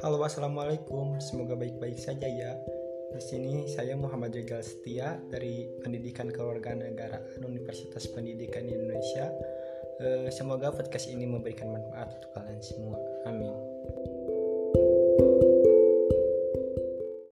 Halo, assalamualaikum. Semoga baik-baik saja ya. Di sini saya Muhammad Jegal Setia dari Pendidikan Kewarganegaraan Universitas Pendidikan Indonesia. Eh, semoga podcast ini memberikan manfaat untuk kalian semua. Amin.